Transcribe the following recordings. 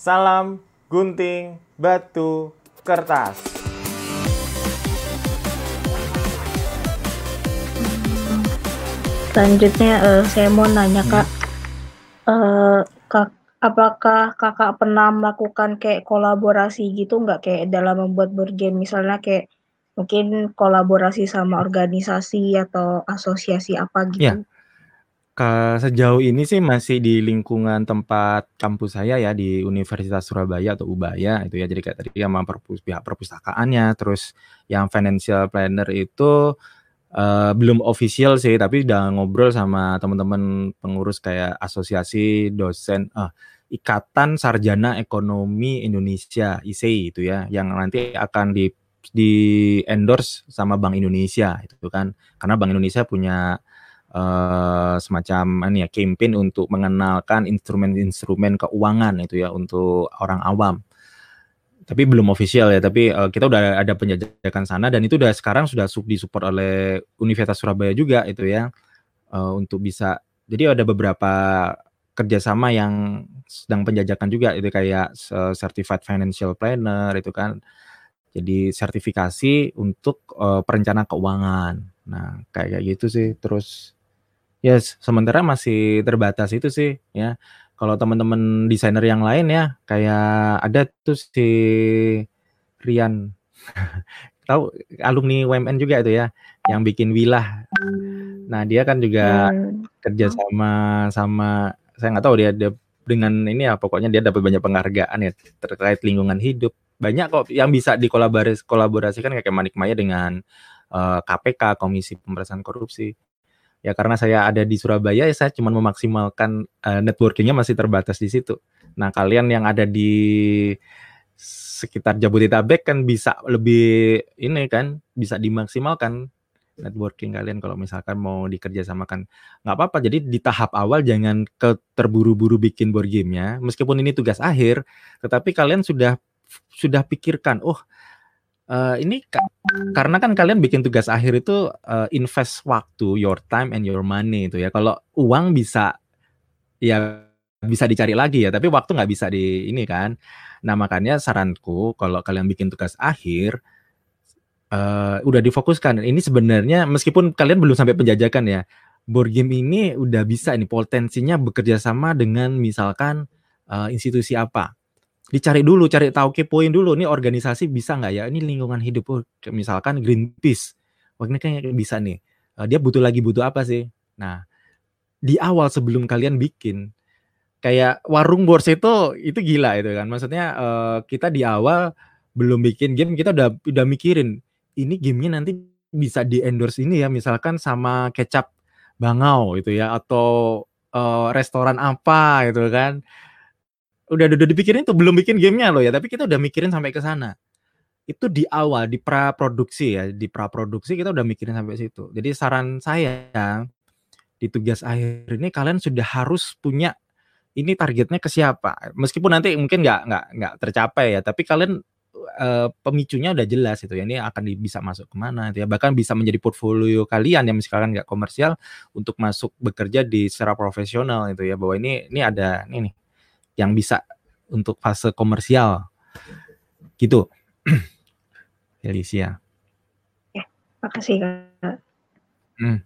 Salam gunting batu kertas. Selanjutnya uh, saya mau nanya kak, uh, kak apakah kakak pernah melakukan kayak kolaborasi gitu nggak kayak dalam membuat board game misalnya kayak mungkin kolaborasi sama organisasi atau asosiasi apa gitu? Ya, ke sejauh ini sih masih di lingkungan tempat kampus saya ya di Universitas Surabaya atau Ubaya itu ya. Jadi kayak tadi sama perpus pihak perpustakaannya, terus yang financial planner itu uh, belum official sih, tapi udah ngobrol sama teman-teman pengurus kayak asosiasi dosen uh, Ikatan Sarjana Ekonomi Indonesia (ISEI) itu ya, yang nanti akan di di endorse sama Bank Indonesia itu kan. Karena Bank Indonesia punya uh, semacam ini ya campaign untuk mengenalkan instrumen-instrumen keuangan itu ya untuk orang awam. Tapi belum official ya, tapi uh, kita udah ada penjajakan sana dan itu udah sekarang sudah sub disupport oleh Universitas Surabaya juga itu ya uh, untuk bisa. Jadi ada beberapa kerjasama yang sedang penjajakan juga itu kayak certified financial planner itu kan. Jadi sertifikasi untuk uh, perencana keuangan. Nah, kayak gitu sih. Terus Ya sementara masih terbatas itu sih ya. Kalau teman-teman desainer yang lain ya, kayak ada tuh si Rian, tahu alumni UMN juga itu ya, yang bikin Wilah. Nah dia kan juga hmm. kerja sama sama saya nggak tahu dia, dia dengan ini ya pokoknya dia dapat banyak penghargaan ya terkait lingkungan hidup. Banyak kok yang bisa dikolaborasi kolaborasikan kayak Manik Maya dengan uh, eh, KPK Komisi Pemberantasan Korupsi ya karena saya ada di Surabaya ya saya cuma memaksimalkan uh, networkingnya masih terbatas di situ. Nah kalian yang ada di sekitar Jabodetabek kan bisa lebih ini kan bisa dimaksimalkan networking kalian kalau misalkan mau dikerjasamakan nggak apa-apa jadi di tahap awal jangan ke terburu-buru bikin board gamenya meskipun ini tugas akhir tetapi kalian sudah sudah pikirkan oh ini ka karena kan kalian bikin tugas akhir itu uh, invest waktu, your time and your money itu ya. Kalau uang bisa ya bisa dicari lagi ya, tapi waktu nggak bisa di ini kan. Nah makanya saranku kalau kalian bikin tugas akhir uh, udah difokuskan. Ini sebenarnya meskipun kalian belum sampai penjajakan ya, board game ini udah bisa ini potensinya bekerja sama dengan misalkan uh, institusi apa dicari dulu, cari tahu kepoin dulu. Ini organisasi bisa nggak ya? Ini lingkungan hidup, oh, misalkan Greenpeace. Wah ini kayaknya bisa nih. Uh, dia butuh lagi butuh apa sih? Nah, di awal sebelum kalian bikin, kayak warung bors itu itu gila itu kan. Maksudnya uh, kita di awal belum bikin game, kita udah udah mikirin ini gamenya nanti bisa di endorse ini ya, misalkan sama kecap bangau itu ya, atau uh, restoran apa gitu kan udah udah dipikirin tuh belum bikin gamenya loh ya tapi kita udah mikirin sampai ke sana. Itu di awal di pra produksi ya di pra produksi kita udah mikirin sampai situ. Jadi saran saya di tugas akhir ini kalian sudah harus punya ini targetnya ke siapa? Meskipun nanti mungkin nggak nggak nggak tercapai ya tapi kalian uh, pemicunya udah jelas itu ya ini akan bisa masuk ke mana itu ya. Bahkan bisa menjadi portfolio kalian yang misalkan nggak komersial untuk masuk bekerja di secara profesional itu ya bahwa ini ini ada ini nih yang bisa untuk fase komersial. Gitu. Felicia. Ya makasih kak. Hmm.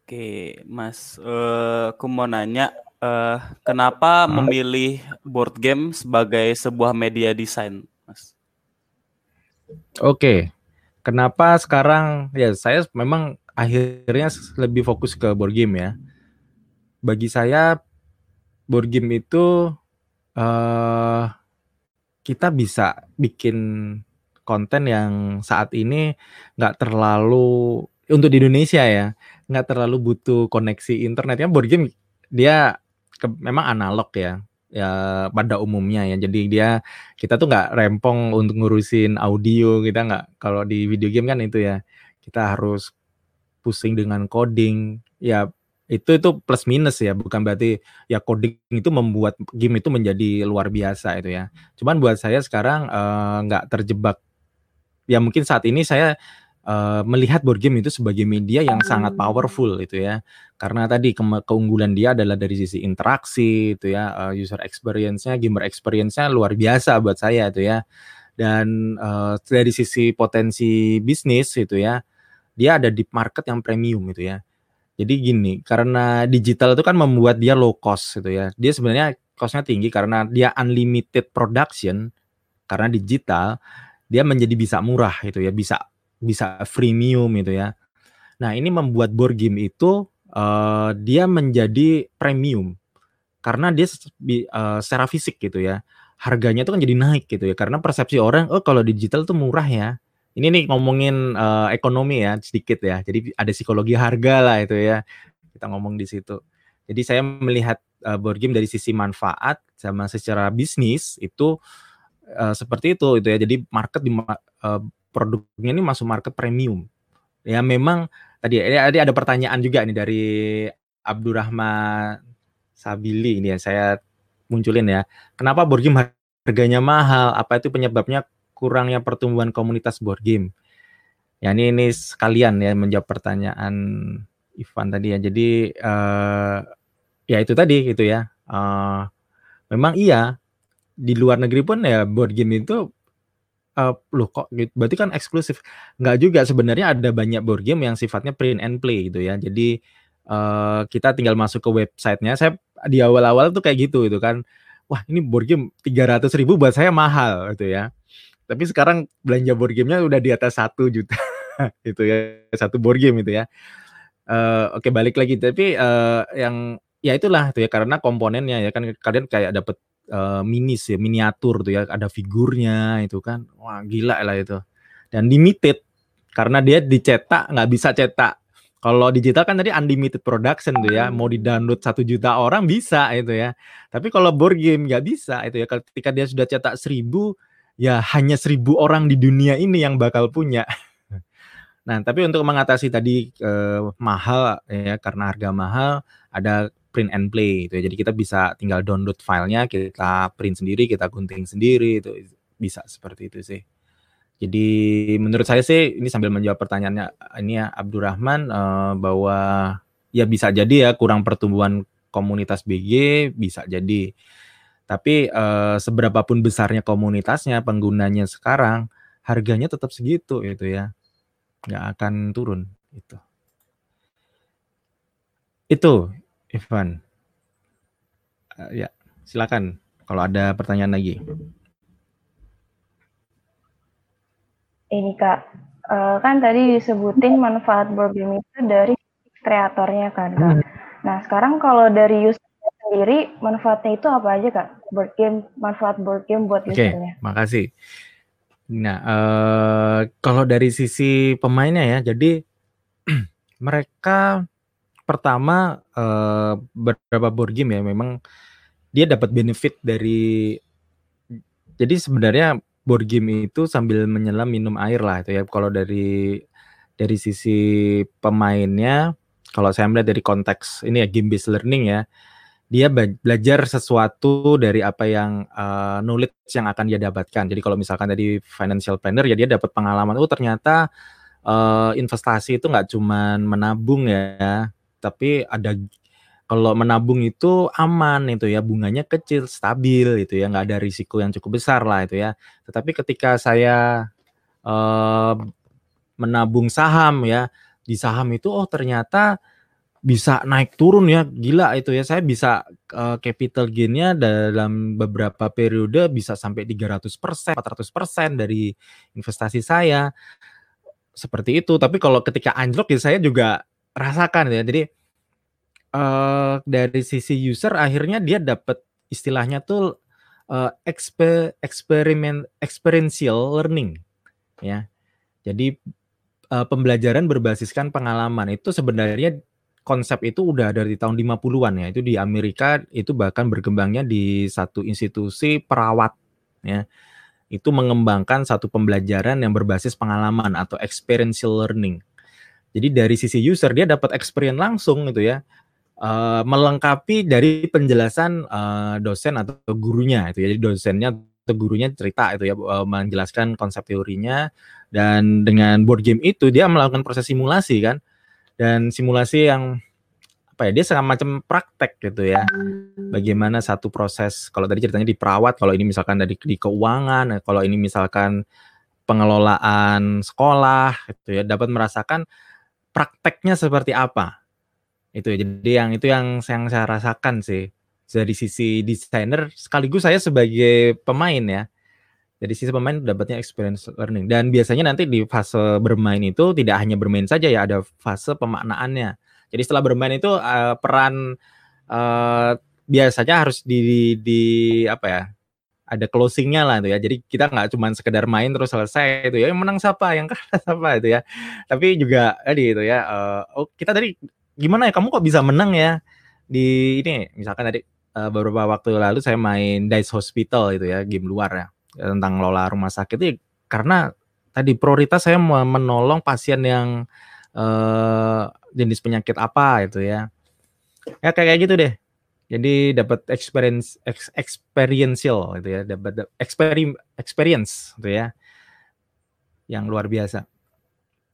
oke mas uh, aku mau nanya uh, kenapa hmm. memilih board game sebagai sebuah media desain mas? Oke kenapa sekarang ya saya memang akhirnya lebih fokus ke board game ya. Bagi saya board game itu uh, kita bisa bikin konten yang saat ini nggak terlalu untuk di Indonesia ya nggak terlalu butuh koneksi internet. Ya board game dia ke, memang analog ya ya pada umumnya ya. Jadi dia kita tuh nggak rempong untuk ngurusin audio kita nggak kalau di video game kan itu ya kita harus pusing dengan coding. Ya itu itu plus minus ya bukan berarti ya coding itu membuat game itu menjadi luar biasa itu ya cuman buat saya sekarang nggak uh, terjebak ya mungkin saat ini saya uh, melihat board game itu sebagai media yang sangat powerful itu ya. Karena tadi ke keunggulan dia adalah dari sisi interaksi itu ya, uh, user experience-nya, gamer experience-nya luar biasa buat saya itu ya. Dan uh, dari sisi potensi bisnis itu ya, dia ada di market yang premium itu ya. Jadi gini, karena digital itu kan membuat dia low cost gitu ya. Dia sebenarnya costnya tinggi karena dia unlimited production karena digital dia menjadi bisa murah itu ya, bisa bisa freemium itu ya. Nah, ini membuat board game itu uh, dia menjadi premium karena dia uh, secara fisik gitu ya. Harganya itu kan jadi naik gitu ya karena persepsi orang oh kalau digital tuh murah ya. Ini nih ngomongin uh, ekonomi ya sedikit ya. Jadi ada psikologi harga lah itu ya. Kita ngomong di situ. Jadi saya melihat uh, board game dari sisi manfaat sama secara bisnis itu uh, seperti itu itu ya. Jadi market di uh, produknya ini masuk market premium. Ya memang tadi tadi ada pertanyaan juga nih dari Abdurrahman Sabili ini ya saya munculin ya. Kenapa board game harganya mahal? Apa itu penyebabnya kurangnya pertumbuhan komunitas board game? Ya ini ini sekalian ya menjawab pertanyaan Ivan tadi ya. Jadi uh, ya itu tadi gitu ya. Uh, memang iya di luar negeri pun ya board game itu uh, loh kok gitu, berarti kan eksklusif. Nggak juga sebenarnya ada banyak board game yang sifatnya print and play gitu ya. Jadi uh, kita tinggal masuk ke websitenya. Saya di awal-awal tuh kayak gitu itu kan. Wah ini board game tiga ratus ribu buat saya mahal gitu ya. Tapi sekarang belanja board gamenya udah di atas satu juta itu ya satu board game itu ya. Uh, Oke okay, balik lagi tapi uh, yang ya itulah tuh ya karena komponennya ya kan kalian kayak dapat uh, minis ya, miniatur tuh ya, ada figurnya itu kan. Wah, gila lah itu. Dan limited karena dia dicetak nggak bisa cetak. Kalau digital kan tadi unlimited production tuh ya, mau di-download satu juta orang bisa itu ya. Tapi kalau board game nggak bisa itu ya. Ketika dia sudah cetak seribu, ya hanya seribu orang di dunia ini yang bakal punya. Nah, tapi untuk mengatasi tadi eh, mahal ya karena harga mahal, ada print and play itu ya. Jadi kita bisa tinggal download filenya, kita print sendiri, kita gunting sendiri itu bisa seperti itu sih. Jadi menurut saya sih ini sambil menjawab pertanyaannya ini ya Abdurrahman uh, bahwa ya bisa jadi ya kurang pertumbuhan komunitas BG bisa jadi. Tapi uh, seberapa pun besarnya komunitasnya, penggunanya sekarang, harganya tetap segitu itu ya. Nggak akan turun itu. Itu Ivan. Uh, ya, silakan kalau ada pertanyaan lagi. Ini Kak, uh, kan tadi disebutin manfaat board game itu dari kreatornya kan Kak. Hmm. Nah sekarang kalau dari user sendiri manfaatnya itu apa aja Kak? Board game, manfaat board game buat okay, usernya. Oke, makasih. Nah, uh, kalau dari sisi pemainnya ya, jadi mereka pertama uh, beberapa board game ya memang dia dapat benefit dari jadi sebenarnya board game itu sambil menyelam minum air lah itu ya kalau dari dari sisi pemainnya kalau saya melihat dari konteks ini ya game based learning ya dia belajar sesuatu dari apa yang uh, knowledge yang akan dia dapatkan. Jadi kalau misalkan tadi financial planner ya dia dapat pengalaman oh ternyata uh, investasi itu nggak cuma menabung ya, tapi ada kalau menabung itu aman itu ya bunganya kecil stabil itu ya nggak ada risiko yang cukup besar lah itu ya tetapi ketika saya eh, menabung saham ya di saham itu oh ternyata bisa naik turun ya gila itu ya saya bisa uh, capital gainnya dalam beberapa periode bisa sampai 300 persen 400 persen dari investasi saya seperti itu tapi kalau ketika anjlok ya saya juga rasakan ya. Jadi uh, dari sisi user akhirnya dia dapat istilahnya tuh uh, exper eksperimen experiential learning ya. Jadi uh, pembelajaran berbasiskan pengalaman itu sebenarnya konsep itu udah dari tahun 50-an ya. Itu di Amerika itu bahkan berkembangnya di satu institusi perawat ya. Itu mengembangkan satu pembelajaran yang berbasis pengalaman atau experiential learning. Jadi dari sisi user dia dapat experience langsung gitu ya. Uh, melengkapi dari penjelasan uh, dosen atau gurunya itu ya. Jadi dosennya atau gurunya cerita itu ya uh, menjelaskan konsep teorinya dan dengan board game itu dia melakukan proses simulasi kan dan simulasi yang apa ya dia sangat macam praktek gitu ya. Bagaimana satu proses kalau tadi ceritanya di perawat kalau ini misalkan dari di keuangan kalau ini misalkan pengelolaan sekolah gitu ya dapat merasakan prakteknya seperti apa. Itu ya. jadi yang itu yang, yang saya rasakan sih. Dari sisi desainer sekaligus saya sebagai pemain ya dari sisi pemain dapatnya experience learning. Dan biasanya nanti di fase bermain itu tidak hanya bermain saja ya ada fase pemaknaannya. Jadi setelah bermain itu uh, peran uh, biasanya harus di, di, di apa ya ada closingnya lah itu ya. Jadi kita nggak cuma sekedar main terus selesai itu ya yang menang siapa? Yang kalah siapa? itu ya. Tapi juga tadi itu ya uh, oh kita tadi gimana ya? Kamu kok bisa menang ya? Di ini misalkan tadi uh, beberapa waktu lalu saya main Dice Hospital itu ya game luar ya tentang lola rumah sakit itu karena tadi prioritas saya mau menolong pasien yang uh, jenis penyakit apa itu ya. Ya kayak gitu deh. Jadi dapat experience ex, experiential gitu ya dapat experience experience gitu ya. Yang luar biasa.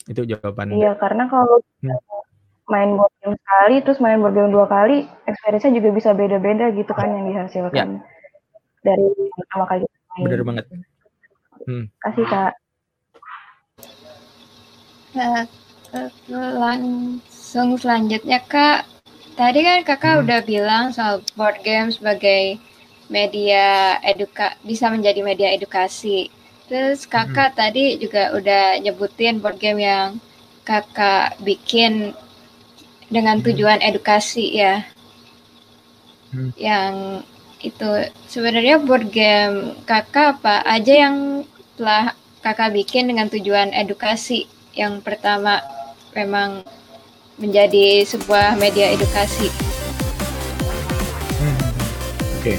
Itu jawaban. Iya karena kalau hmm. main board game sekali terus main board game dua kali experience-nya juga bisa beda-beda gitu kan yang dihasilkan. Ya. dari pertama kali. Bener banget. Hmm. Kasih kak. Nah, langsung selanjutnya kak, tadi kan kakak hmm. udah bilang soal board game sebagai media eduka bisa menjadi media edukasi. Terus kakak hmm. tadi juga udah nyebutin board game yang kakak bikin dengan hmm. tujuan edukasi ya. Hmm. Yang itu sebenarnya board game kakak apa aja yang telah kakak bikin dengan tujuan edukasi. Yang pertama memang menjadi sebuah media edukasi. Hmm. Oke, okay.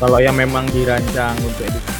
kalau yang memang dirancang untuk edukasi